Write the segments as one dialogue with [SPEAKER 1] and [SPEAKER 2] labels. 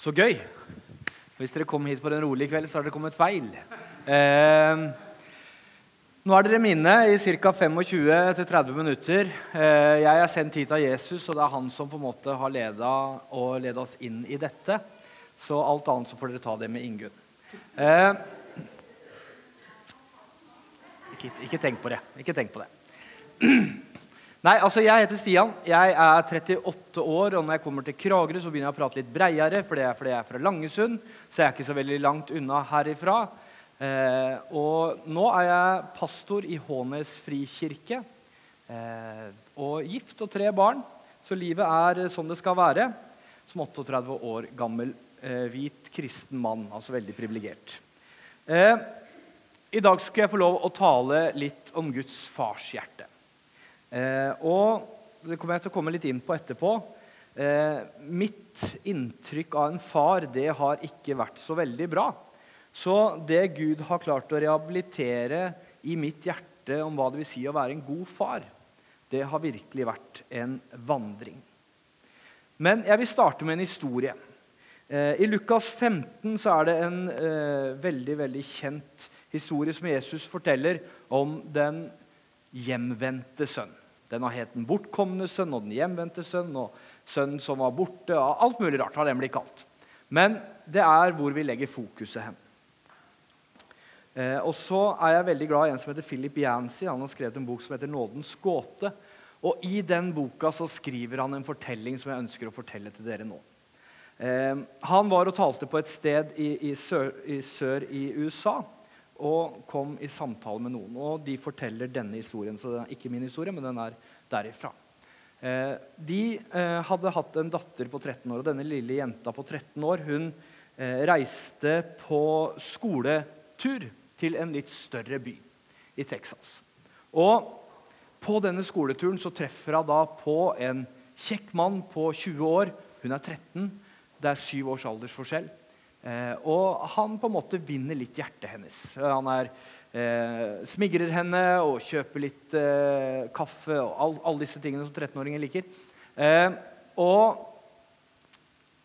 [SPEAKER 1] Så gøy. Hvis dere kom hit på en rolig kveld, så har dere kommet feil. Eh, nå er dere mine i ca. 25-30 minutter. Eh, jeg er sendt hit av Jesus, og det er han som på en måte har leda og leda oss inn i dette. Så alt annet så får dere ta det med Ingunn. Eh, ikke, ikke tenk på det. Ikke tenk på det. Nei, altså Jeg heter Stian. Jeg er 38 år. og Når jeg kommer til Kragerø, så begynner jeg å prate litt breiere, for det er fordi jeg er fra Langesund. Så jeg er ikke så veldig langt unna herifra. Eh, og nå er jeg pastor i Hånes frikirke. Eh, og gift og tre barn. Så livet er som det skal være. Som 38 år gammel eh, hvit kristen mann. Altså veldig privilegert. Eh, I dag skal jeg få lov å tale litt om Guds farshjerte. Eh, og det kommer jeg til å komme litt inn på etterpå. Eh, mitt inntrykk av en far det har ikke vært så veldig bra. Så det Gud har klart å rehabilitere i mitt hjerte om hva det vil si å være en god far, det har virkelig vært en vandring. Men jeg vil starte med en historie. Eh, I Lukas 15 så er det en veldig veldig kjent historie som Jesus forteller om den hjemvendte sønn. Den har het Den bortkomne sønn og Den hjemvendte sønn og Sønnen som var borte. og Alt mulig rart har den blitt kalt. Men det er hvor vi legger fokuset hen. Eh, og så er jeg veldig glad i en som heter Philip Yancy. Han har skrevet en bok som heter 'Nådens gåte'. Og I den boka så skriver han en fortelling som jeg ønsker å fortelle til dere nå. Eh, han var og talte på et sted i, i, sør, i sør i USA og kom i samtale med noen. Og de forteller denne historien. Så det er ikke min historie, men den er derifra. Eh, de eh, hadde hatt en datter på 13 år, og denne lille jenta på 13 år hun eh, reiste på skoletur til en litt større by i Texas. Og på denne skoleturen så treffer hun da på en kjekk mann på 20 år. Hun er 13. Det er syv års aldersforskjell. Eh, og han på en måte vinner litt hjertet hennes. Han er, eh, smigrer henne og kjøper litt eh, kaffe og alle all disse tingene som 13-åringer liker. Eh, og,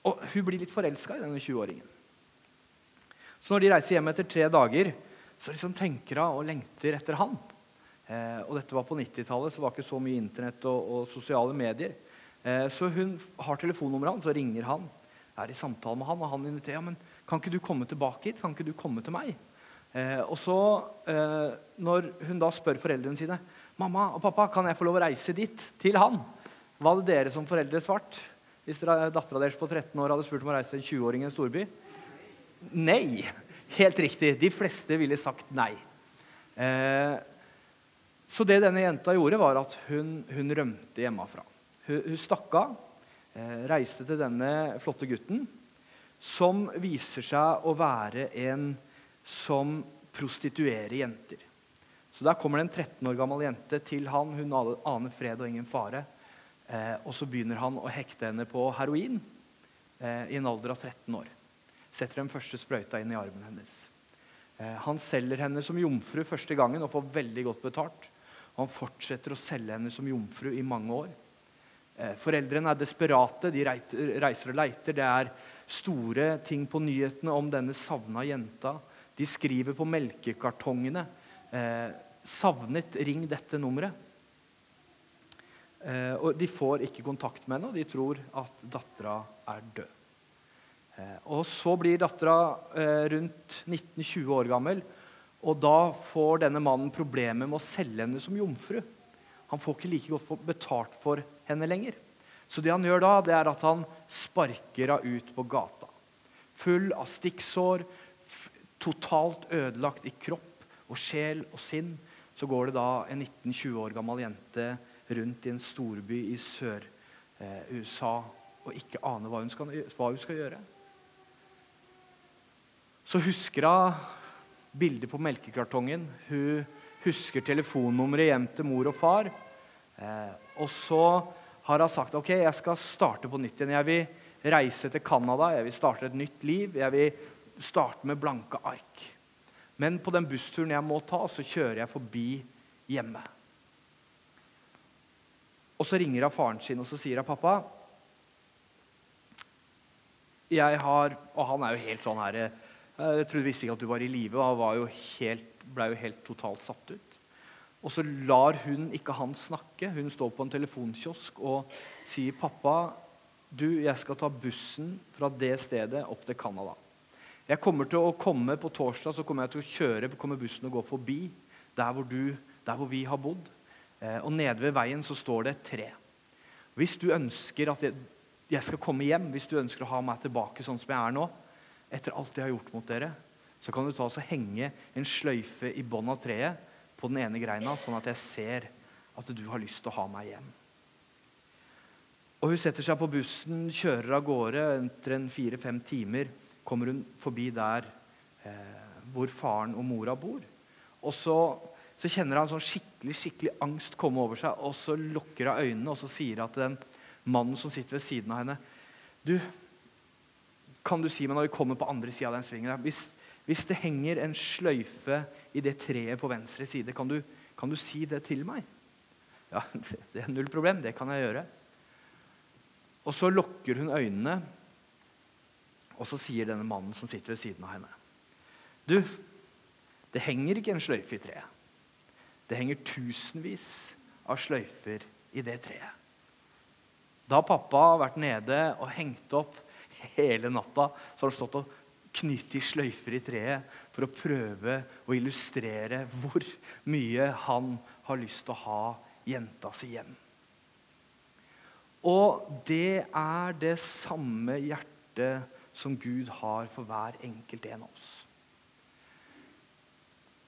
[SPEAKER 1] og, hun blir litt forelska i denne 20-åringen. Så når de reiser hjem etter tre dager, så liksom tenker hun og lengter etter han. Eh, og dette var på 90-tallet, så var det ikke så mye Internett og, og sosiale medier. Eh, så hun har telefonnummeret hans og ringer han er i samtale med han, og han inviterer ja, men kan ikke du komme tilbake hit. Kan ikke du komme til meg? Eh, og så, eh, Når hun da spør foreldrene sine mamma og pappa, kan jeg få lov å reise dit, til han, hva hadde dere som foreldre svart? Hvis dattera deres på 13 år hadde spurt om å reise til en 20-åring i en storby? Nei. Helt riktig. De fleste ville sagt nei. Eh, så det denne jenta gjorde, var at hun, hun rømte hjemmefra. Hun, hun stakk av reiste til denne flotte gutten, som viser seg å være en som prostituerer jenter. Så Der kommer det en 13 år gammel jente til han. Hun aner fred og ingen fare. Eh, og så begynner han å hekte henne på heroin eh, i en alder av 13 år. Setter den første sprøyta inn i armen hennes. Eh, han selger henne som jomfru første gangen og får veldig godt betalt. Og han fortsetter å selge henne som jomfru i mange år. Eh, foreldrene er desperate, de reiser og leiter. Det er store ting på nyhetene om denne savna jenta. De skriver på melkekartongene eh, 'Savnet, ring dette nummeret'. Eh, og De får ikke kontakt med henne, og de tror at dattera er død. Eh, og Så blir dattera eh, rundt 19-20 år gammel, og da får denne mannen problemer med å selge henne som jomfru. Han får ikke like godt betalt for henne lenger. Så det han gjør da, det er at han sparker henne ut på gata. Full av stikksår, totalt ødelagt i kropp og sjel og sinn. Så går det da en 19-20 år gammel jente rundt i en storby i Sør-USA og ikke aner hva hun, skal, hva hun skal gjøre. Så husker hun bildet på melkekartongen. Hun husker telefonnummeret hjem til mor og far. Eh, og så har hun sagt ok, jeg skal starte på nytt igjen. Jeg vil reise til Canada, jeg vil starte et nytt liv. Jeg vil starte med blanke ark. Men på den bussturen jeg må ta, så kjører jeg forbi hjemme. Og så ringer hun faren sin og så sier hun, pappa, jeg har Og han er jo helt sånn her Jeg trodde visste ikke at du var i live, han ble jo helt totalt satt ut. Og så lar hun ikke han snakke. Hun står på en telefonkiosk og sier, 'Pappa, du, jeg skal ta bussen fra det stedet opp til Canada.' Jeg kommer til å komme På torsdag så kommer jeg til å kjøre, kommer bussen og gå forbi der hvor, du, der hvor vi har bodd. Eh, og nede ved veien så står det et tre. Hvis du ønsker at jeg, jeg, skal komme hjem, hvis du ønsker å ha meg tilbake sånn som jeg er nå, etter alt jeg har gjort mot dere, så kan du ta og henge en sløyfe i bånn av treet på den ene greina, sånn at jeg ser at du har lyst til å ha meg hjem. Og Hun setter seg på bussen, kjører av gårde. Etter en fire-fem timer kommer hun forbi der eh, hvor faren og mora bor. Og så, så kjenner han sånn skikkelig skikkelig angst komme over seg, og så lukker hun øynene og så sier han til den mannen som sitter ved siden av henne Du, kan du si meg når vi kommer på andre sida av den svingen hvis, hvis, det henger en sløyfe i det treet på venstre side, kan du, kan du si det til meg? Ja, det er null problem. Det kan jeg gjøre. Og så lukker hun øynene, og så sier denne mannen som sitter ved siden av henne Du, det henger ikke en sløyfe i treet. Det henger tusenvis av sløyfer i det treet. Da pappa har vært nede og hengt opp hele natta, så har han stått og knyttet sløyfer i treet for å prøve å illustrere hvor mye han har lyst til å ha jenta si hjem. Og det er det samme hjertet som Gud har for hver enkelt en av oss.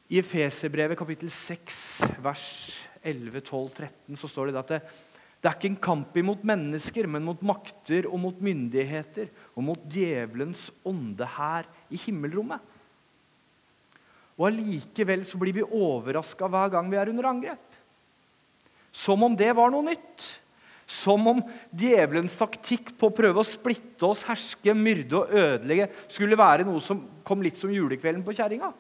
[SPEAKER 1] I Efeserbrevet kapittel 6, vers 11, 12, 13 så står det at det, det er ikke en kamp imot mennesker, men mot makter og mot myndigheter og mot djevelens ånde her i himmelrommet. Og Allikevel så blir vi overraska hver gang vi er under angrep. Som om det var noe nytt. Som om djevelens taktikk på å prøve å splitte oss, herske, myrde og ødelegge skulle være noe som kom litt som julekvelden på kjerringa.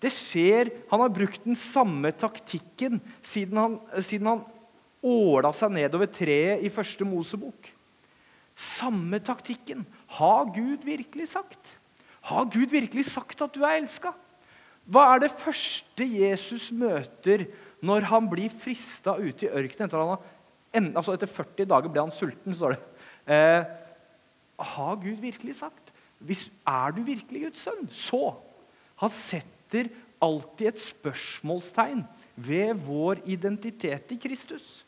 [SPEAKER 1] Det skjer, Han har brukt den samme taktikken siden han, siden han åla seg nedover treet i første Mosebok. Samme taktikken. Har Gud virkelig sagt? Har Gud virkelig sagt at du er elska? Hva er det første Jesus møter når han blir frista ute i ørkenen? Etter, altså etter 40 dager ble han sulten, står det. Eh, har Gud virkelig sagt? Hvis, er du virkelig Guds sønn? Så Han setter alltid et spørsmålstegn ved vår identitet i Kristus.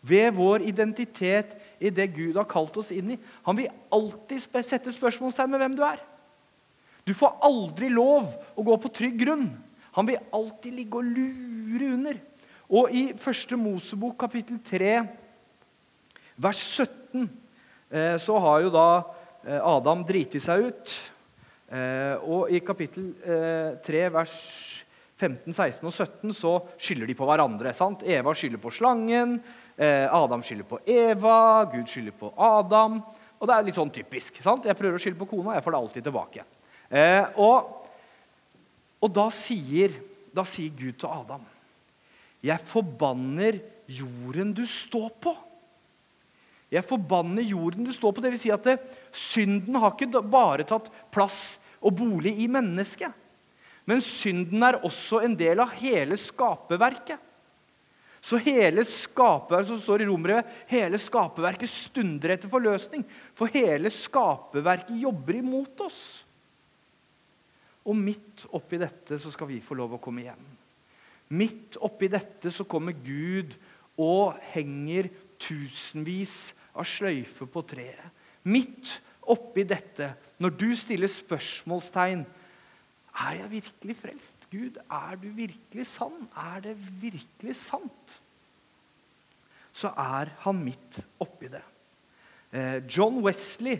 [SPEAKER 1] Ved vår identitet i det Gud har kalt oss inn i. Han vil alltid sette spørsmålstegn med hvem du er. Du får aldri lov å gå på trygg grunn. Han vil alltid ligge og lure under. Og i 1. Mosebok kapittel 3, vers 17, eh, så har jo da eh, Adam driti seg ut. Eh, og I kapittel eh, 3, vers 15, 16 og 17 så skylder de på hverandre. sant? Eva skylder på slangen, Adam skylder på Eva, Gud skylder på Adam. Og det er litt sånn typisk. sant? Jeg prøver å skylde på kona, jeg får det alltid tilbake. Eh, og, og da, sier, da sier Gud til Adam Jeg forbanner jorden du står på. Jeg forbanner jorden du står på. Det vil si at det, synden har ikke bare tatt plass og bolig i mennesket. Men synden er også en del av hele skaperverket. Så hele skaperverket som står i romeret, hele skaperverket stunder etter forløsning. For hele skaperverket jobber imot oss. Og midt oppi dette så skal vi få lov å komme hjem. Midt oppi dette så kommer Gud og henger tusenvis av sløyfer på treet. Midt oppi dette, når du stiller spørsmålstegn Er jeg virkelig frelst? Gud, er du virkelig sann? Er det virkelig sant? Så er han midt oppi det. Eh, John Wesley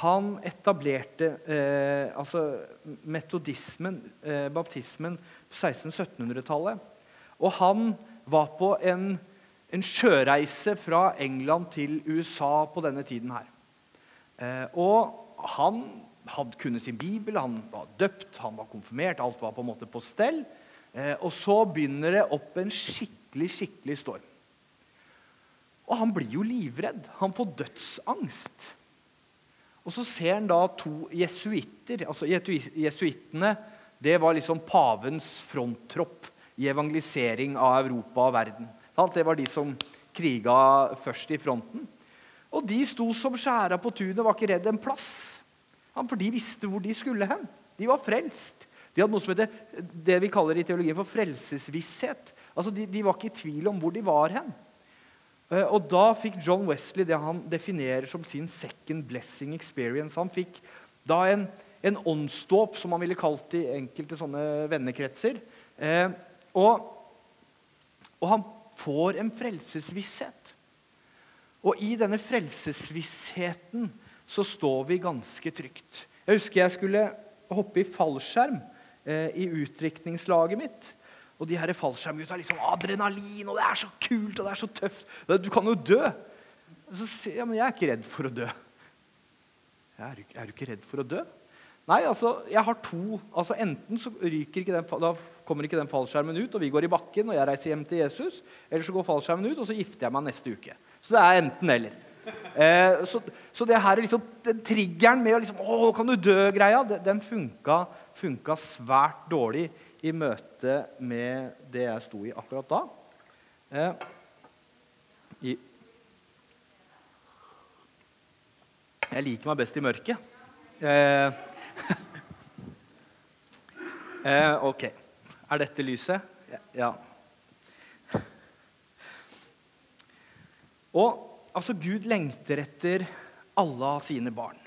[SPEAKER 1] han etablerte eh, altså metodismen, eh, baptismen, på 1600-1700-tallet. Og han var på en en sjøreise fra England til USA på denne tiden her. Eh, og han hadde kunnet sin bibel, han var døpt, han var konfirmert. Alt var på en måte på stell. Eh, og så begynner det opp en skikkelig, skikkelig storm. Og han blir jo livredd. Han får dødsangst. Og så ser han da to jesuitter. altså Jesuittene det var liksom pavens fronttropp i evangelisering av Europa og verden. Det var de som kriga først i fronten. Og de sto som skjæra på tunet, var ikke redd en plass. For de visste hvor de skulle hen. De var frelst. De hadde noe som heter det vi kaller i teologien for frelsesvisshet. Altså, de, de var ikke i tvil om hvor de var hen. Eh, og da fikk John Wesley det han definerer som sin second blessing experience. Han fikk da en, en åndsdåp, som han ville kalt det i enkelte sånne vennekretser. Eh, og, og, han får en frelsesvisshet. Og i denne frelsesvissheten så står vi ganske trygt. Jeg husker jeg skulle hoppe i fallskjerm eh, i utdrikningslaget mitt. Og de her fallskjermgutta liksom adrenalin, og det er så kult og det er så tøft. Du kan jo dø. Så sier jeg men jeg er ikke redd for å dø. Er du, er du ikke redd for å dø? Nei, altså, jeg har to. Altså, Enten så ryker ikke den, da kommer ikke den fallskjermen ut, og vi går i bakken, og jeg reiser hjem til Jesus. Eller så går fallskjermen ut, og så gifter jeg meg neste uke. Så det er enten-eller. Eh, så, så, det her er liksom, den triggeren med å liksom, 'Å, kan du dø?'-greia, den funka, funka svært dårlig i møte med det jeg sto i akkurat da. Eh, jeg liker meg best i mørket. Eh, eh, ok. Er dette lyset? Ja. Og altså, Gud lengter etter alle sine barn.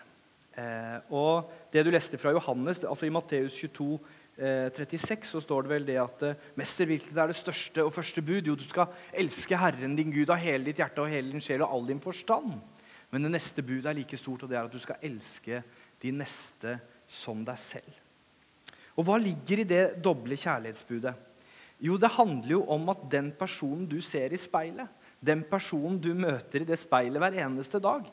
[SPEAKER 1] Eh, og det du leste fra Johannes, altså i Matteus 22, 36 eh, så står det vel det at eh, mester, hvilket er det største og første bud. Jo, du skal elske Herren din Gud av hele ditt hjerte og hele din sjel og all din forstand. Men det neste budet er like stort, og det er at du skal elske de neste som deg selv. Og hva ligger i det doble kjærlighetsbudet? Jo, det handler jo om at den personen du ser i speilet, den personen du møter i det speilet hver eneste dag,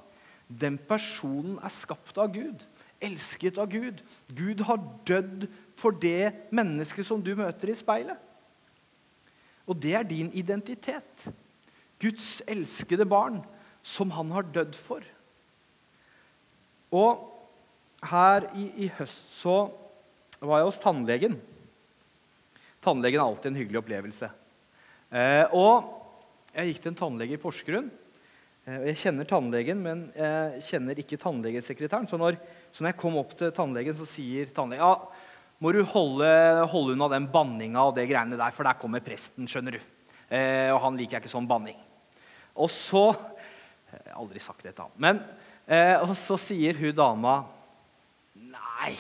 [SPEAKER 1] den personen er skapt av Gud elsket av Gud. Gud har dødd for det mennesket som du møter i speilet. Og det er din identitet. Guds elskede barn som han har dødd for. Og her i, i høst så var jeg hos tannlegen. Tannlegen er alltid en hyggelig opplevelse. Eh, og jeg gikk til en tannlege i Porsgrunn. Eh, jeg kjenner tannlegen, men jeg kjenner ikke tannlegesekretæren. Så når, så når jeg kom opp til tannlegen, så sier tannlegen ja, må du holde, holde unna den banninga og det greiene der, for der kommer presten, skjønner du. Eh, og han liker jeg ikke sånn banning. Og så Jeg har aldri sagt det til ham. Men, eh, og så sier hun dama Nei,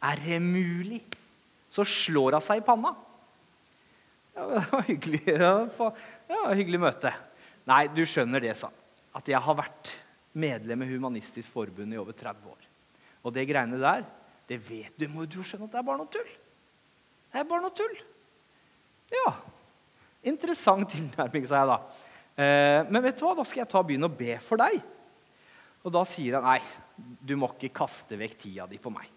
[SPEAKER 1] er det mulig? Så slår hun seg i panna. Ja, det var hyggelig, ja, hyggelig møte. Nei, du skjønner det, sa han. At jeg har vært medlem i Humanistisk Forbund i over 30 år. Og det greiene der, det vet du. må du skjønne at det er bare noe tull. Det er bare noe tull. Ja. Interessant tilnærming, sa jeg da. Eh, men vet du hva, da skal jeg ta begynne å be for deg. Og da sier han nei, du må ikke kaste vekk tida di på meg.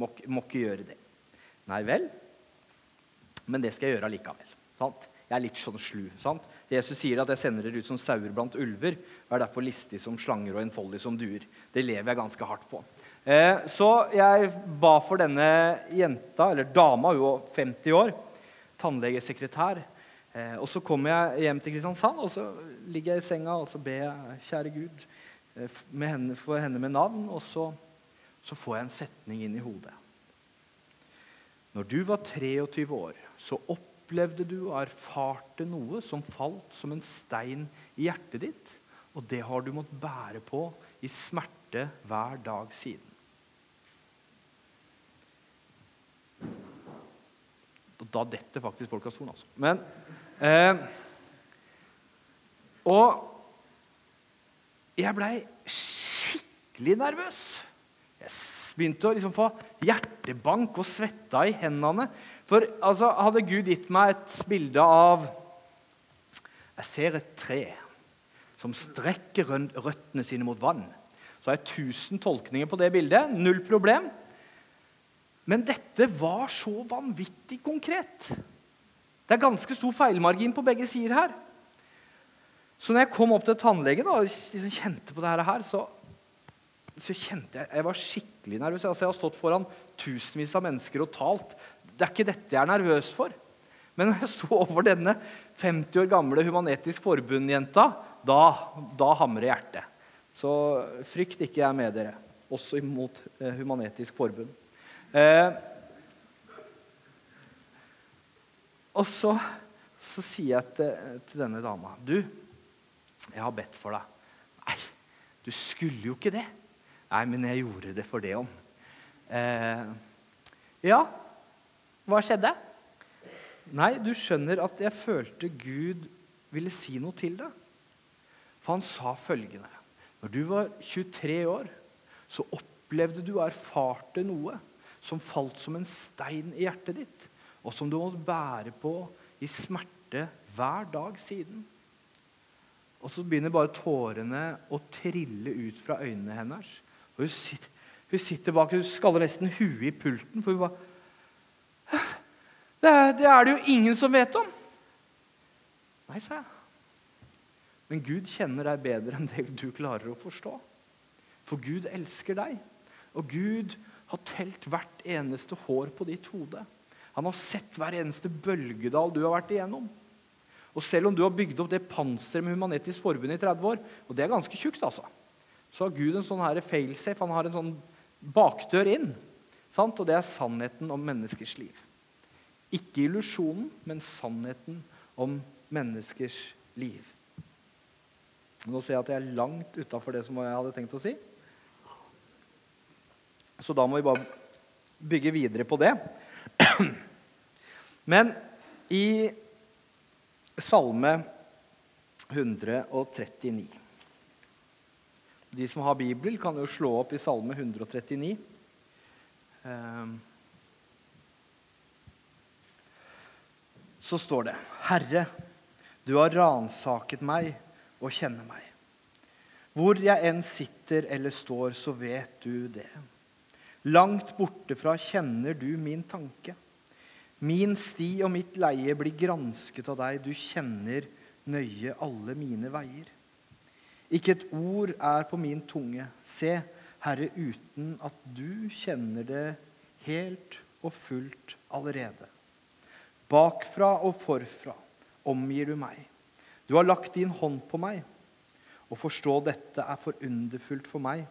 [SPEAKER 1] Må, må ikke gjøre det. Nei vel, men det skal jeg gjøre allikevel. Sant? Jeg er litt sånn slu. sant? Jesus sier at 'jeg sender dere ut som sauer blant ulver'. og er derfor listig som slanger og enfoldig som duer. Det lever jeg ganske hardt på. Eh, så jeg ba for denne jenta, eller dama, hun var 50 år, tannlegesekretær. Eh, og så kommer jeg hjem til Kristiansand, og så ligger jeg i senga og så ber jeg, kjære Gud, eh, henne, for henne med navn, og så, så får jeg en setning inn i hodet. Når du var 23 år, så opp opplevde du og erfarte noe som falt som en stein i hjertet ditt, og det har du måttet bære på i smerte hver dag siden. Og da detter faktisk folk av stolen, altså. Men eh, Og jeg blei skikkelig nervøs. Jeg begynte å liksom få hjertebank og svetta i hendene. For altså, hadde Gud gitt meg et bilde av Jeg ser et tre som strekker røttene sine mot vann. Så har jeg tusen tolkninger på det bildet. Null problem. Men dette var så vanvittig konkret. Det er ganske stor feilmargin på begge sider her. Så når jeg kom opp til tannlegen og liksom kjente på dette her, så så kjente jeg jeg var skikkelig nervøs. Altså, jeg har stått foran tusenvis av mennesker og talt. Det er ikke dette jeg er nervøs for. Men når jeg sto over denne 50 år gamle Human-Etisk Forbund-jenta, da, da hamrer hjertet. Så frykt ikke, jeg er med dere. Også imot eh, Human-Etisk Forbund. Eh, og så, så, sier jeg til, til denne dama Du, jeg har bedt for deg. Nei, du skulle jo ikke det. Nei, men jeg gjorde det for det om. Eh, ja, hva skjedde? Nei, du skjønner at jeg følte Gud ville si noe til deg. For han sa følgende Når du var 23 år, så opplevde du og erfarte noe som falt som en stein i hjertet ditt, og som du måtte bære på i smerte hver dag siden. Og så begynner bare tårene å trille ut fra øynene hennes. Og hun sitter, hun sitter bak, hun skaller nesten huet i pulten, for hun bare det det er det jo ingen som vet om. Nei, sa jeg. Men Gud kjenner deg bedre enn det du klarer å forstå. For Gud elsker deg, og Gud har telt hvert eneste hår på ditt hode. Han har sett hver eneste bølgedal du har vært igjennom. Og selv om du har bygd opp det panseret med Human-Etisk Forbund i 30 år, og det er ganske tjukt, altså, så har Gud en sånn failsafe. Han har en sånn bakdør inn. Sant? Og det er sannheten om menneskers liv. Ikke illusjonen, men sannheten om menneskers liv. Nå ser jeg at jeg er langt utafor det som jeg hadde tenkt å si. Så da må vi bare bygge videre på det. Men i Salme 139 De som har Bibel, kan jo slå opp i Salme 139. så står det Herre, du har ransaket meg og kjenner meg. Hvor jeg enn sitter eller står, så vet du det. Langt borte fra kjenner du min tanke. Min sti og mitt leie blir gransket av deg, du kjenner nøye alle mine veier. Ikke et ord er på min tunge. Se, Herre, uten at du kjenner det helt og fullt allerede. Bakfra og forfra omgir du meg. Du har lagt din hånd på meg. Å forstå dette er for underfullt for meg.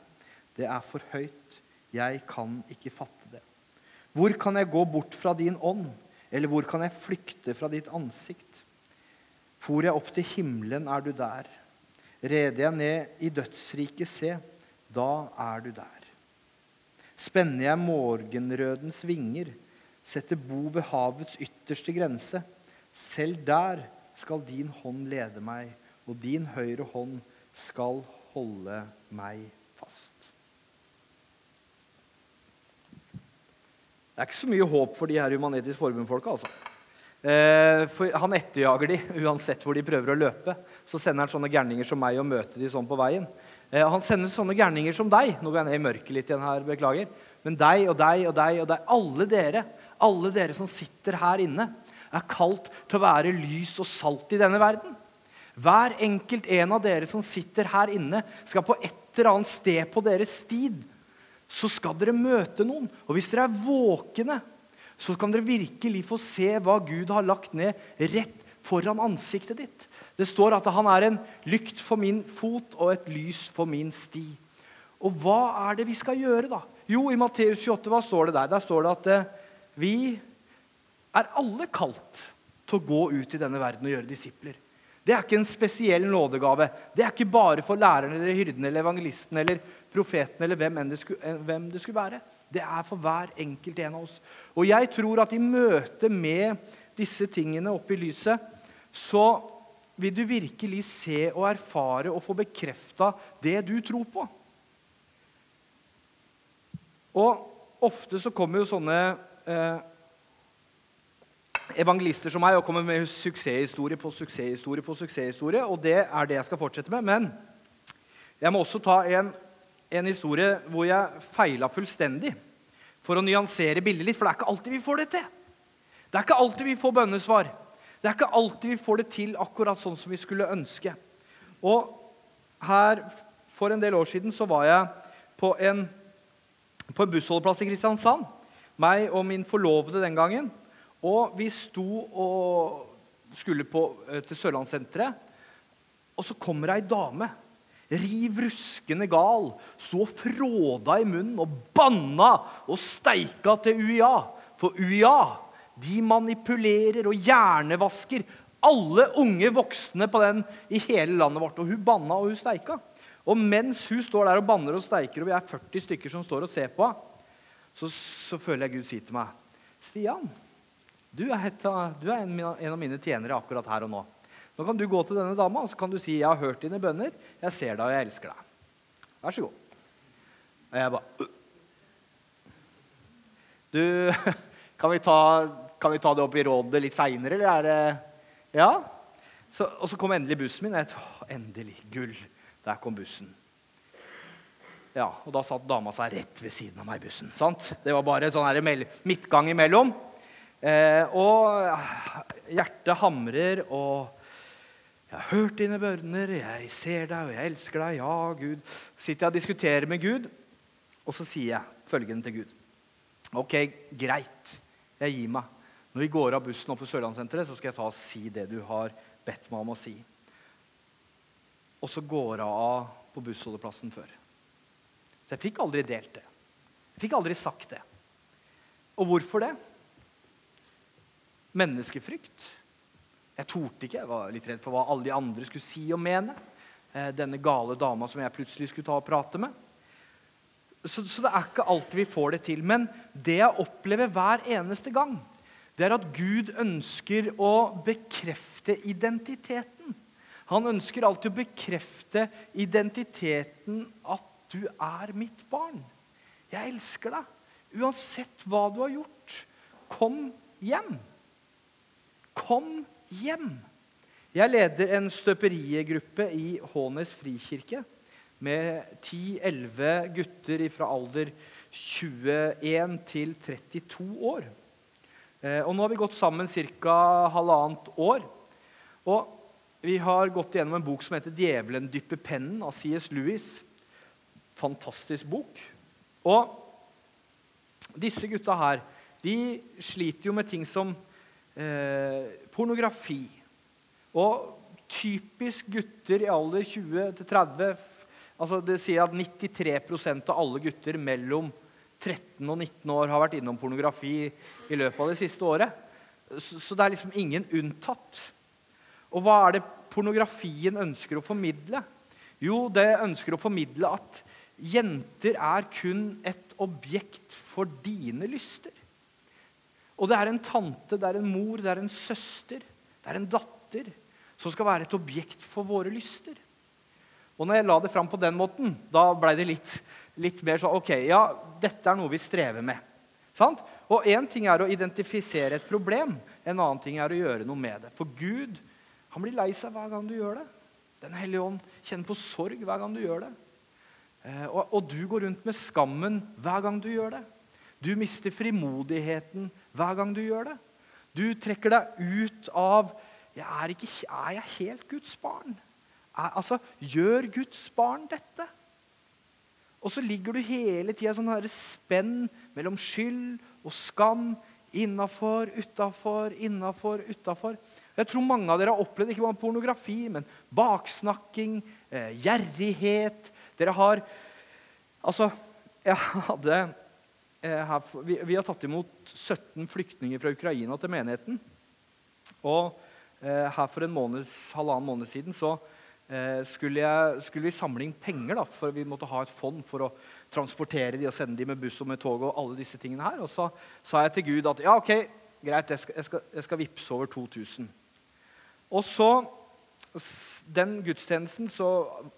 [SPEAKER 1] Det er for høyt. Jeg kan ikke fatte det. Hvor kan jeg gå bort fra din ånd? Eller hvor kan jeg flykte fra ditt ansikt? For jeg opp til himmelen, er du der. Reder jeg ned i dødsriket, se, da er du der. Spenner jeg morgenrødens vinger, setter bo ved havets ytterste grense. Selv der skal din hånd lede meg, og din høyre hånd skal holde meg fast. Det er ikke så mye håp for de her Humanitisk Forbund-folka. Altså. Eh, for han etterjager de uansett hvor de prøver å løpe. Så sender han sånne gærninger som meg og møter de sånn på veien. Eh, han sender sånne gærninger som deg. Nå går jeg ned i mørket litt igjen her, beklager. Men deg og deg og deg og deg, alle dere alle dere som sitter her inne, er kalt til å være lys og salt i denne verden. Hver enkelt en av dere som sitter her inne, skal på et eller annet sted på deres stid. Så skal dere møte noen. Og hvis dere er våkne, så kan dere virkelig få se hva Gud har lagt ned rett foran ansiktet ditt. Det står at han er en lykt for min fot og et lys for min sti. Og hva er det vi skal gjøre, da? Jo, i Matteus 28, hva står det der? Der står det at eh, vi er alle kalt til å gå ut i denne verden og gjøre disipler. Det er ikke en spesiell nådegave. Det er ikke bare for lærerne eller hyrdene eller evangelisten eller profeten eller hvem, det skulle, eh, hvem det skulle være. Det er for hver enkelt en av oss. Og jeg tror at i møte med disse tingene oppe i lyset, så vil du virkelig se og erfare og få bekrefta det du tror på. Og ofte så kommer jo sånne evangelister som meg og kommer med suksesshistorie på suksesshistorie på suksesshistorie. Og det er det jeg skal fortsette med. Men jeg må også ta en, en historie hvor jeg feila fullstendig. For å nyansere bildet litt, for det er ikke alltid vi får det til. Det er ikke alltid vi får bønnesvar. Det er ikke alltid vi får det til akkurat sånn som vi skulle ønske. Og her For en del år siden så var jeg på en, på en bussholdeplass i Kristiansand. Meg og min forlovede den gangen. Og vi sto og skulle på, eh, til Sørlandssenteret. Og så kommer ei dame. Riv ruskende gal. Så fråda i munnen og banna og steika til UiA. For UiA de manipulerer og hjernevasker alle unge voksne på den i hele landet vårt. Og hun banna og hun steika. Og mens hun står der og banner og steiker, og vi er 40 stykker som står og ser på, så, så føler jeg Gud si til meg, 'Stian, du er, et, du er en, en, av mine tjenere akkurat her og nå.' Nå kan du gå til denne dama og så kan du si, 'Jeg har hørt dine bønner. Jeg ser deg, og jeg elsker deg.' Vær så god. Og jeg bare Du, kan vi, ta, kan vi ta det opp i rådet litt seinere, eller er det Ja? Så, og så kom endelig bussen min. Jeg tenkte, endelig. Gull. Der kom bussen. Ja, og Da satt dama seg rett ved siden av meg i bussen. sant? Det var bare sånn midtgang imellom. Eh, og hjertet hamrer, og jeg har hørt dine bønner, jeg ser deg, og jeg elsker deg. Ja, Gud. Sitter jeg og diskuterer med Gud, og så sier jeg følgende til Gud. Ok, greit. Jeg gir meg. Når vi går av bussen opp til Sørlandssenteret, så skal jeg ta og si det du har bedt meg om å si. Og så går hun av på bussholdeplassen før. Så jeg fikk aldri delt det. Jeg fikk aldri sagt det. Og hvorfor det? Menneskefrykt. Jeg torde ikke. Jeg var litt redd for hva alle de andre skulle si og mene. Eh, denne gale dama som jeg plutselig skulle ta og prate med. Så, så, det er ikke alltid vi får det til. Men det jeg opplever hver eneste gang, det er at Gud ønsker å bekrefte identiteten. Han ønsker alltid å bekrefte identiteten at du er mitt barn. Jeg elsker deg. Uansett hva du har gjort. Kom hjem. Kom hjem. Jeg leder en støperiegruppe i Hånes frikirke med 10-11 gutter fra alder 21 til 32 år. Eh, og nå har vi gått sammen ca. halvannet år. Og vi har gått gjennom en bok som heter 'Djevelen dypper pennen' av C.S. Lewis. Fantastisk bok. Og disse gutta her de sliter jo med ting som eh, pornografi. Og typisk gutter i alder 20-30 altså Det sier at 93% av alle gutter mellom 13 og 19 år har vært innom pornografi i løpet av det siste året. Så, så det er liksom ingen unntatt. Og hva er det pornografien ønsker å formidle? Jo, det ønsker å formidle at jenter er kun et objekt for dine lyster. Og det er en tante, det er en mor, det er en søster, det er en datter som skal være et objekt for våre lyster. Og når jeg la det fram på den måten, da blei det litt, litt, mer sånn Ok, ja, dette er noe vi strever med. Sant? Og én ting er å identifisere et problem, en annen ting er å gjøre noe med det. For Gud han blir lei seg hver gang du gjør det. Den hellige ånd kjenner på sorg hver gang du gjør det. Eh, og, og, du går rundt med skammen hver gang du gjør det. Du mister frimodigheten hver gang du gjør det. Du trekker deg ut av jeg er, ikke, er jeg helt Guds barn? Er, altså, Gjør Guds barn dette? Og så ligger du hele tida sånn spenn mellom skyld og skam. Innafor, utafor, innafor, utafor. Jeg tror mange av dere har opplevd ikke bare pornografi, men baksnakking, eh, gjerrighet. Dere har Altså, jeg hadde eh, her, vi, vi, har tatt imot 17 flyktninger fra Ukraina til menigheten. Og eh, her for en måned, halvannen måned siden så eh, skulle, jeg, skulle, vi samle inn penger. Da, for vi måtte ha et fond for å transportere de og sende de med buss og med tog. og alle disse tingene her. Og så sa jeg til Gud at ja, ok, greit, jeg skal, jeg skal, skal vippse over 2000. Og så den gudstjenesten så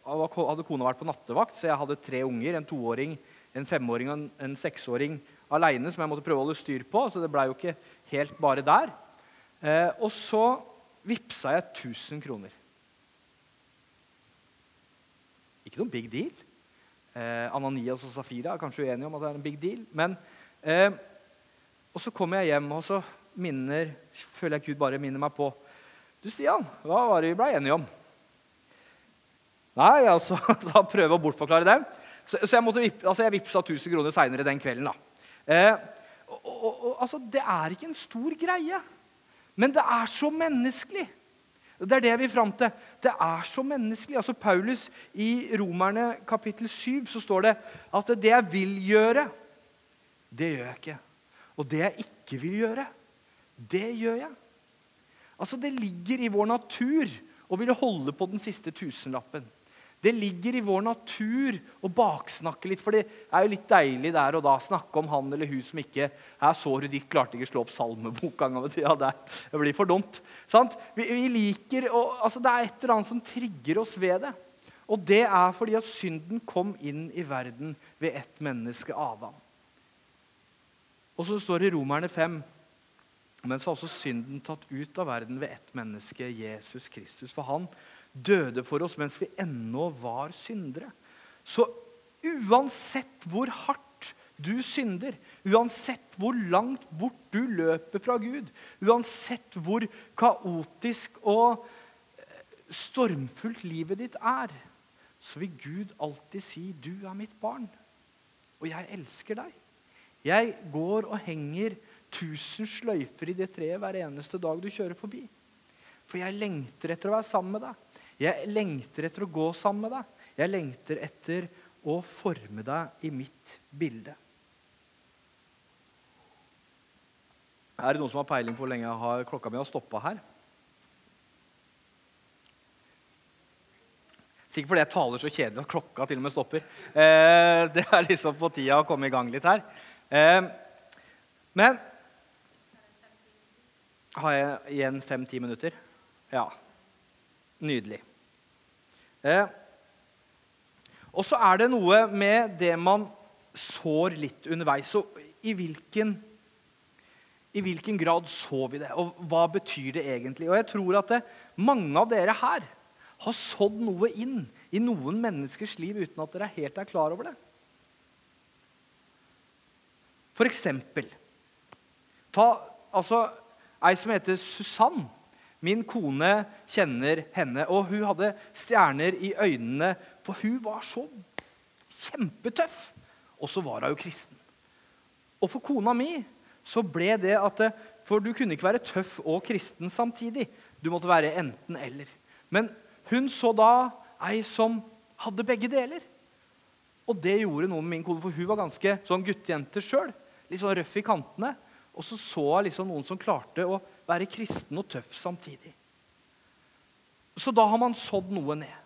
[SPEAKER 1] hadde kona vært på nattevakt, så jeg hadde tre unger. En toåring, en femåring og en, seksåring aleine som jeg måtte prøve å holde styr på. Så det blei jo ikke helt bare der. Eh, og så vippsa jeg 1000 kroner. Ikke noen big deal. Eh, Ananias og Safira er kanskje uenige om at det er en big deal. Men, eh, og så kommer jeg hjem, og så minner, føler jeg Gud bare minner meg på du, Stian, hva var det vi ble enige om? Nei, altså, da prøve å bortforklare den. Så, så jeg, måtte vipp, altså jeg vippsa 1000 kroner seinere den kvelden. da. Eh, og, og, og, altså, Det er ikke en stor greie, men det er så menneskelig. Det er det vi er fram til. Det er så menneskelig. Altså Paulus I Romerne kapittel 7 så står det at det jeg vil gjøre, det gjør jeg ikke. Og det jeg ikke vil gjøre, det gjør jeg. Altså Det ligger i vår natur å ville holde på den siste tusenlappen. Det ligger i vår natur å baksnakke litt, for det er jo litt deilig der og da snakke om han eller hun som ikke er så rudikt, klarte ikke å slå opp salmeboka en gang i tida. Det blir for dumt. Vi, vi, liker, og, altså Det er et eller annet som trigger oss ved det. Og det er fordi at synden kom inn i verden ved ett menneske, Adam. Og så står det i Romerne 5 men så har også synden tatt ut av verden ved ett menneske, Jesus Kristus. For han døde for oss mens vi ennå var syndere. Så uansett hvor hardt du synder, uansett hvor langt bort du løper fra Gud, uansett hvor kaotisk og eh, stormfullt livet ditt er, så vil Gud alltid si, 'Du er mitt barn, og jeg elsker deg'. Jeg går og henger tusen sløyfer i det treet hver eneste dag du kjører forbi. For jeg lengter etter å være sammen med deg. Jeg lengter etter å gå sammen med deg. Jeg lengter etter å forme deg i mitt bilde. Er det noen som har peiling på hvor lenge jeg har klokka mi har stoppa her? Sikkert fordi jeg taler så kjedelig at klokka til og med stopper. Eh, det er liksom på tida å komme i gang litt her. Eh, men Har jeg igjen fem-ti minutter? Ja. Nydelig. Eh, og så er det noe med det man sår litt underveis. Så i hvilken, i hvilken grad så vi det, og hva betyr det egentlig? Og jeg tror at det, mange av dere her har sådd noe inn i noen menneskers liv uten at dere helt er klar over det. For eksempel ta altså, ei som heter Susann. Min kone kjenner henne, og hun hadde stjerner i øynene, for hun var så kjempetøff. Og så var hun jo kristen. Og for kona mi så ble det at For du kunne ikke være tøff og kristen samtidig. Du måtte være enten-eller. Men hun så da ei som hadde begge deler. Og det gjorde noe med min kone, for hun var ganske sånn guttejente sjøl. Litt sånn røff i kantene. Og så så jeg liksom noen som klarte å være kristen og tøff samtidig. Så da har man sådd noe ned.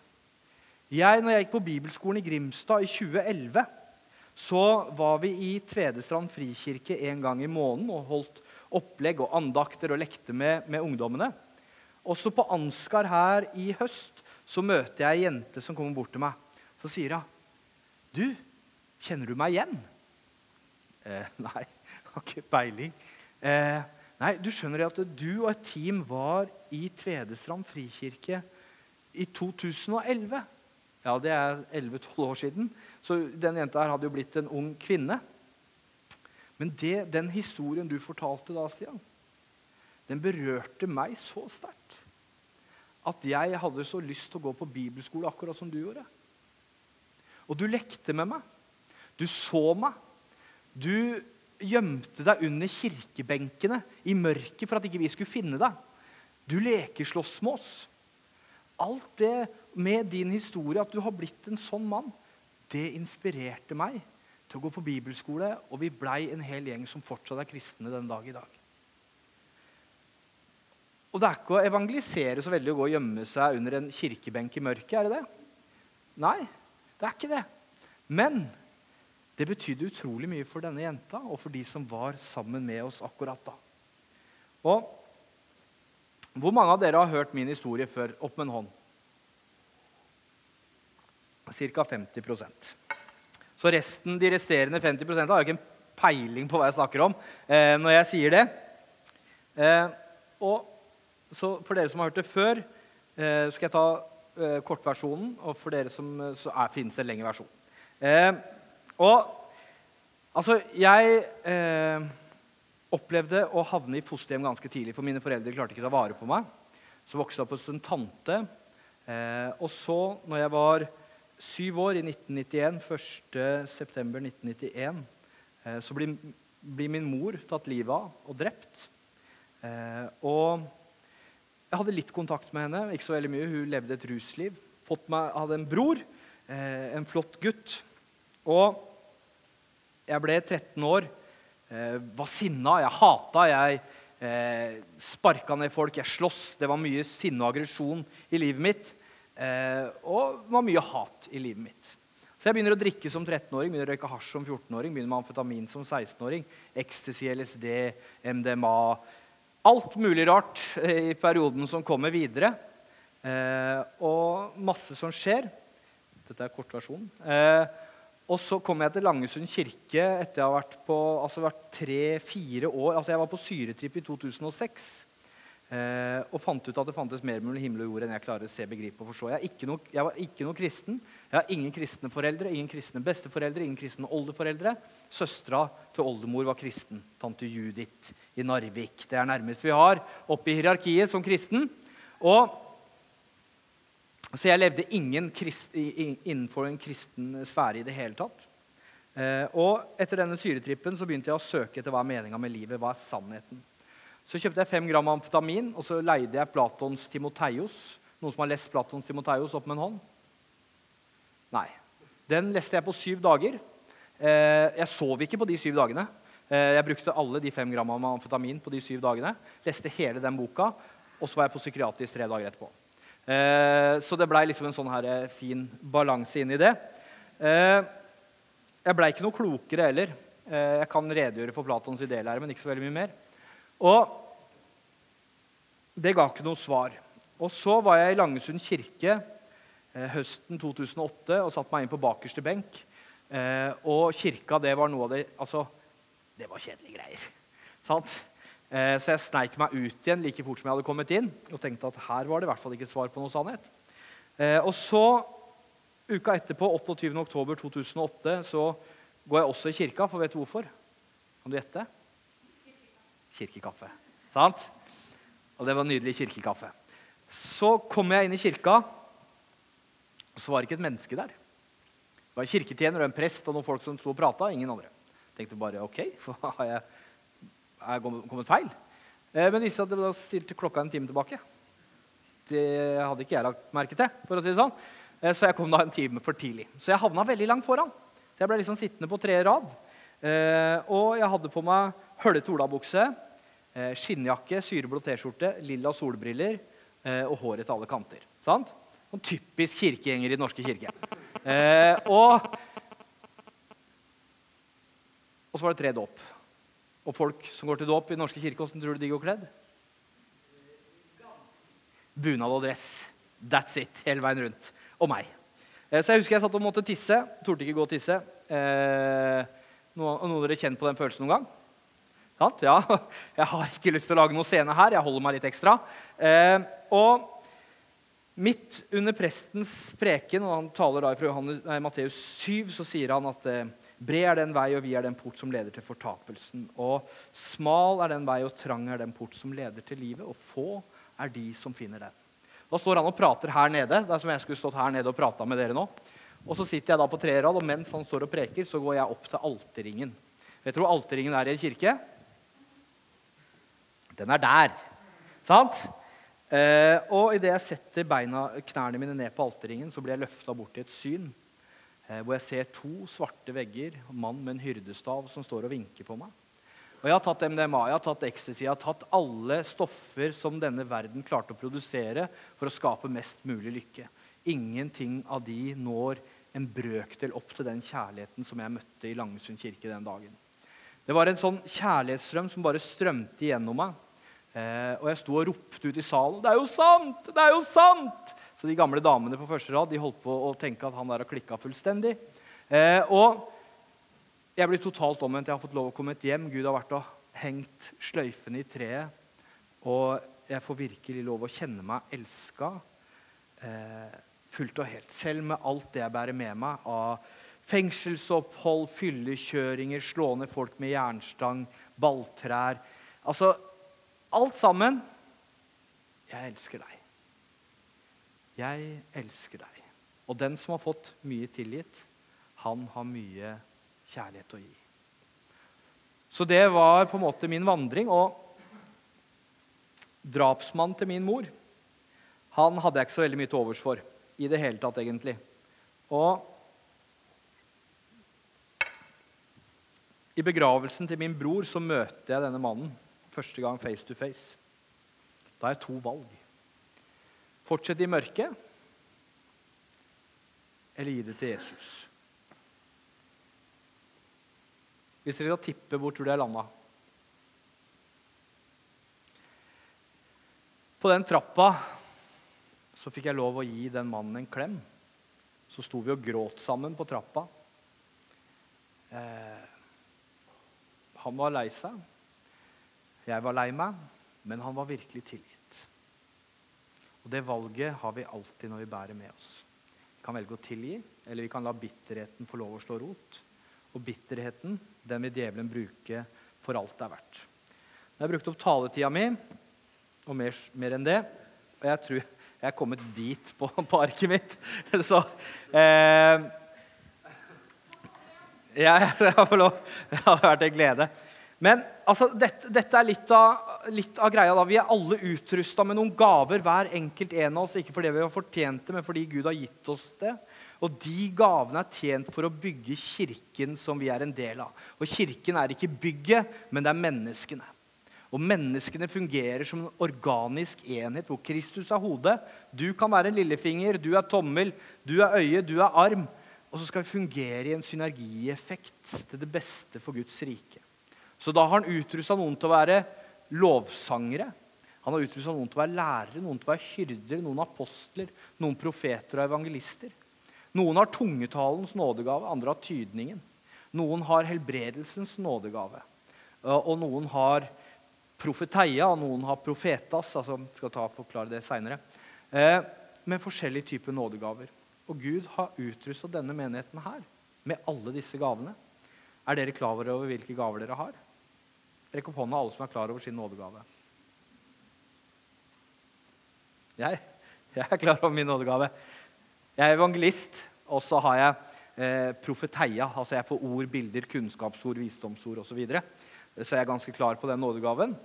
[SPEAKER 1] Jeg, når jeg gikk på bibelskolen i Grimstad i 2011, så var vi i Tvedestrand frikirke en gang i måneden og holdt opplegg og andakter og lekte med, med ungdommene. Også på Ansgar her i høst så møter jeg ei jente som kommer bort til meg. Så sier hun, 'Du, kjenner du meg igjen?' Eh, nei, har ikke peiling. Eh, Nei, du skjønner at du og et team var i Tvedestrand frikirke i 2011. Ja, det er 11-12 år siden. Så den jenta her hadde jo blitt en ung kvinne. Men det, den historien du fortalte da, Stian, den berørte meg så sterkt at jeg hadde så lyst til å gå på bibelskole akkurat som du gjorde. Og du lekte med meg. Du så meg. Du gjemte deg under kirkebenkene i mørket for at ikke vi skulle finne deg. Du lekeslåss med oss. Alt det med din historie, at du har blitt en sånn mann, det inspirerte meg til å gå på bibelskole, og vi blei en hel gjeng som fortsatt er kristne den dag i dag. Og Det er ikke å evangelisere så veldig å gå og gjemme seg under en kirkebenk i mørket. er det det? Nei, det er ikke det. Men det betydde utrolig mye for denne jenta og for de som var sammen med oss akkurat da. Og Hvor mange av dere har hørt min historie før? Opp med en hånd. Ca. 50% Så resten, de resterende 50 har jo ikke en peiling på hva jeg snakker om eh, når jeg sier det. Eh, og så For dere som har hørt det før, eh, skal jeg ta eh, kortversjonen. Og for dere som, eh, så er, finnes en lengre versjon. Eh, og altså, jeg eh, opplevde å havne i fosterhjem ganske tidlig, for mine foreldre klarte ikke å ta vare på meg. Så vokste jeg opp hos en tante. Eh, og så, når jeg var syv år, i 1991, 1.9.1991, eh, så blir, blir, min mor tatt livet av og drept. Eh, og jeg hadde litt kontakt med henne, ikke så veldig mye. Hun levde et rusliv. Meg, hadde en bror, eh, en flott gutt. Og jeg ble 13 år, eh, var sinna, jeg hata. Jeg eh, sparka ned folk, jeg sloss. Det var mye sinne og aggresjon i livet mitt. Eh, og det var mye hat i livet mitt. Så jeg begynner å drikke som 13-åring, begynner å røyke hasj som 14-åring, begynner med amfetamin som 16-åring. Ecstasy, LSD, MDMA. Alt mulig rart eh, i perioden som kommer videre. Eh, og masse som skjer. Dette er kortversjonen. Eh, og så kom jeg til Langesund kirke etter jeg har vært på altså tre-fire år. Altså Jeg var på syretripp i 2006 eh, og fant ut at det fantes mer mellom himmel og jord enn jeg klarer å se, begripe og forstå. Jeg, no, jeg, var ikke noe kristen. Jeg har ingen kristne foreldre, ingen kristne besteforeldre, ingen kristne oldeforeldre. Søstera til oldemor var kristen. Tante Judith i Narvik. Det er nærmest vi har oppe i hierarkiet som kristen. Og så jeg levde krist, innenfor en kristen sfære i det hele tatt. Eh, og etter denne syretrippen så begynte jeg å søke etter hva er meninga med livet. hva er sannheten. Så kjøpte jeg fem gram amfetamin og så leide jeg Platons Timoteios. Noen som har lest Platons Timoteios opp med en hånd? Nei. Den leste jeg på syv dager. Eh, jeg sov ikke på de syv dagene. Eh, jeg brukte alle de fem gram amfetamin på de syv dagene. Leste hele den boka, og så var jeg på psykiatrisk tre dager etterpå. Eh, så det blei liksom en sånn her eh, fin balanse inn i det. Eh, jeg blei ikke noe klokere heller. Jeg kan redegjøre for Platons idélære, men ikke så veldig mye mer. Og det ga ikke noe svar. Og så var jeg i Langesund kirke høsten 2008 og satte meg inn på bakerste benk. og kirka, det var noe av det Altså, det var kjedelige greier. Sant? Eh, så jeg sneik meg ut igjen like fort som jeg hadde kommet inn. Og tenkte at her var det i hvert fall ikke et svar på noe sannhet. Eh, og så, uka etterpå, 28.10.2008, så går jeg også i kirka. For vet du hvorfor? Kan du gjette? Kirkekaffe. Sant? Og det var nydelig kirkekaffe. Så kommer jeg inn i kirka, og så var det ikke et menneske der. Det var en kirketjener og en prest og noen folk som sto og prata. Ingen andre. Jeg tenkte bare ok, hva har jeg er kommet feil. Eh, men viste at det var stilte klokka en time tilbake. Det hadde ikke jeg lagt merke til. for å si det sånn. Eh, så jeg kom da en time for tidlig. Så jeg havna veldig langt foran. Så jeg ble liksom sittende på tre rad. Eh, og jeg hadde på meg høllete olabukse, skinnjakke, syreblå T-skjorte, lilla solbriller og håret til alle kanter. Sant? Sånn typisk kirkegjenger i Den norske kirke. og, og så var det tre dåp og folk som går til dåp i norske kirke, åssen tror du de går kledd? Bunad og dress. That's it. Hele veien rundt. Og meg. Eh, så jeg husker jeg satt og måtte tisse. Torde ikke gå og tisse. Eh, noen, av dere kjent på den følelsen noen gang? Sant? Ja. Jeg har ikke lyst til å lage noe scene her. Jeg holder meg litt ekstra. Eh, og midt under prestens preken, og han taler da fra Matteus 7, så sier han at eh, Bred er den vei, og vi er den port som leder til fortapelsen. Og smal er den vei, og trang er den port som leder til livet. Og få er de som finner den. Da står han og prater her nede. Det er som jeg skulle stått her nede og prata med dere nå. Og så sitter jeg da på tredje rad, og mens han står og preker, så går jeg opp til alterringen. Vet du hvor alterringen er i en kirke? Den er der. Sant? Eh, og idet jeg setter beina, knærne mine ned på alterringen, så blir jeg løfta bort til et syn hvor jeg ser to svarte vegger, en mann med en hyrdestav som står og vinker på meg. Og Jeg har tatt MDMA, jeg har tatt ecstasy, jeg har tatt alle stoffer som denne verden klarte å produsere for å skape mest mulig lykke. Ingenting av de når en brøkdel opp til den kjærligheten som jeg møtte i Langesund kirke den dagen. Det var en sånn kjærlighetsstrøm som bare strømte gjennom meg. Eh, og jeg sto og ropte ut i salen 'Det er jo sant! Det er jo sant!' Så de gamle damene på første rad de holdt på å tenke at han der har klikka fullstendig. Eh, og jeg blir totalt omvendt. Jeg har fått lov å komme hjem. Gud har vært og hengt sløyfene i treet. Og jeg får virkelig lov å kjenne meg elska eh, fullt og helt. Selv med alt det jeg bærer med meg av fengselsopphold, fyllekjøringer, slå ned folk med jernstang, balltrær Altså alt sammen. Jeg elsker deg. Jeg elsker deg. Og den som har fått mye tilgitt, han har mye kjærlighet å gi. Så det var på en måte min vandring. Og drapsmannen til min mor han hadde jeg ikke så veldig mye til overs for i det hele tatt, egentlig. Og i begravelsen til min bror så møter jeg denne mannen første gang face to face. Da har jeg to valg. Fortsette i mørket eller gi det til Jesus. Hvis dere skal tippe, hvor tror du jeg landa? På den trappa så fikk jeg lov å gi den mannen en klem. Så sto vi og gråt sammen på trappa. Eh, han var lei seg. Jeg var lei meg, men han var virkelig tilgitt. Og Det valget har vi alltid når vi bærer med oss. Vi kan velge å tilgi, eller vi kan la bitterheten få lov å slå rot. Og bitterheten den vil djevelen bruke for alt det er verdt. Jeg har brukt opp taletida mi, og mer, mer enn det. Og jeg tror jeg er kommet dit på, på arket mitt. Så eh, jeg, jeg får lov. Det hadde vært en glede. Men altså, dette, dette, er litt av, litt av, greia. da. Vi er alle utrusta med noen gaver, hver enkelt en av oss. Ikke fordi vi har fortjent det, men fordi Gud har gitt oss det. Og de gavene er tjent for å bygge kirken som vi er en del av. Og kirken er ikke bygget, men det er menneskene. Og menneskene fungerer som en organisk enhet hvor Kristus er hodet. Du kan være en lillefinger, du er tommel, du er øye, du er arm. Og så skal vi fungere i en synergieffekt til det beste for Guds rike. Så da har han utrusta noen til å være lovsangere. Han har utrusta noen til å være lærere, noen til å være hyrder, noen apostler, noen profeter og evangelister. Noen har tungetalens nådegave, andre har tydningen. Noen har helbredelsens nådegave. Og noen har profeteia, og noen har profetas. altså skal ta og forklare det senere. Eh, med forskjellige typer nådegaver. Og Gud har utrusta denne menigheten her med alle disse gavene. Er dere klar over hvilke gaver dere har? Rekk opp hånda alle som er klar over sin nådegave. Jeg, jeg er klar over min nådegave. Jeg er evangelist, og så har jeg eh, profeteia. Altså jeg får ord, bilder, kunnskapsord, visdomsord osv. Så, videre. så jeg er ganske klar på den nådegaven.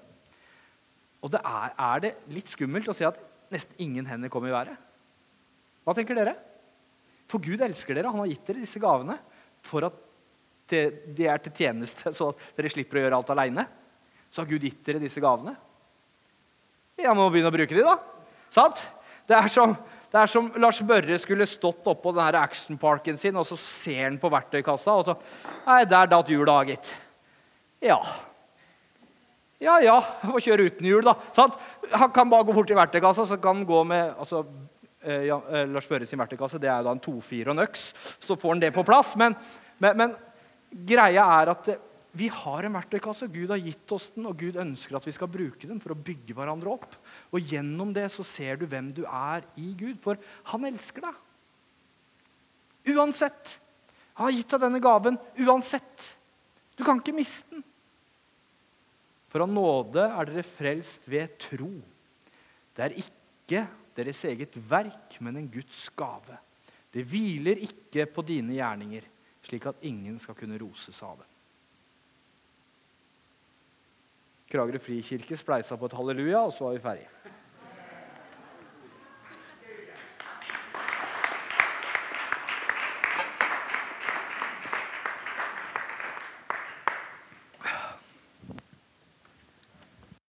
[SPEAKER 1] Og det er, er, det litt skummelt å si at nesten ingen hender kom i været? Hva tenker dere? For Gud elsker dere. Han har gitt dere disse gavene for at de er til tjeneste, så dere slipper å gjøre alt aleine. Så har Gud gitt dere disse gavene. Ja, må begynne å bruke de, da. Sant? Det er som, det er som Lars Børre skulle stått oppå denne actionparken sin, og så ser han på verktøykassa, og så Nei, der datt hjula av, gitt. Ja. Ja, ja, få kjøre uten hjul, da. Sant? Han kan bare gå bort til verktøykassa, så kan han gå med altså, eh, eh, Lars Børre sin verktøykasse det er jo da en 2-4 og en øks. Så får han det på plass. Men, men, men greia er at vi har en verktøykasse. Gud har gitt oss den, og Gud ønsker at vi skal bruke den for å bygge hverandre opp. Og gjennom det så ser du hvem du er i Gud, for han elsker deg. Uansett. Han har gitt deg denne gaven uansett. Du kan ikke miste den. For av nåde er dere frelst ved tro. Det er ikke deres eget verk, men en Guds gave. Det hviler ikke på dine gjerninger slik at ingen skal kunne roses av det. Kragerø frikirke spleisa på et halleluja, og så var vi ferdige.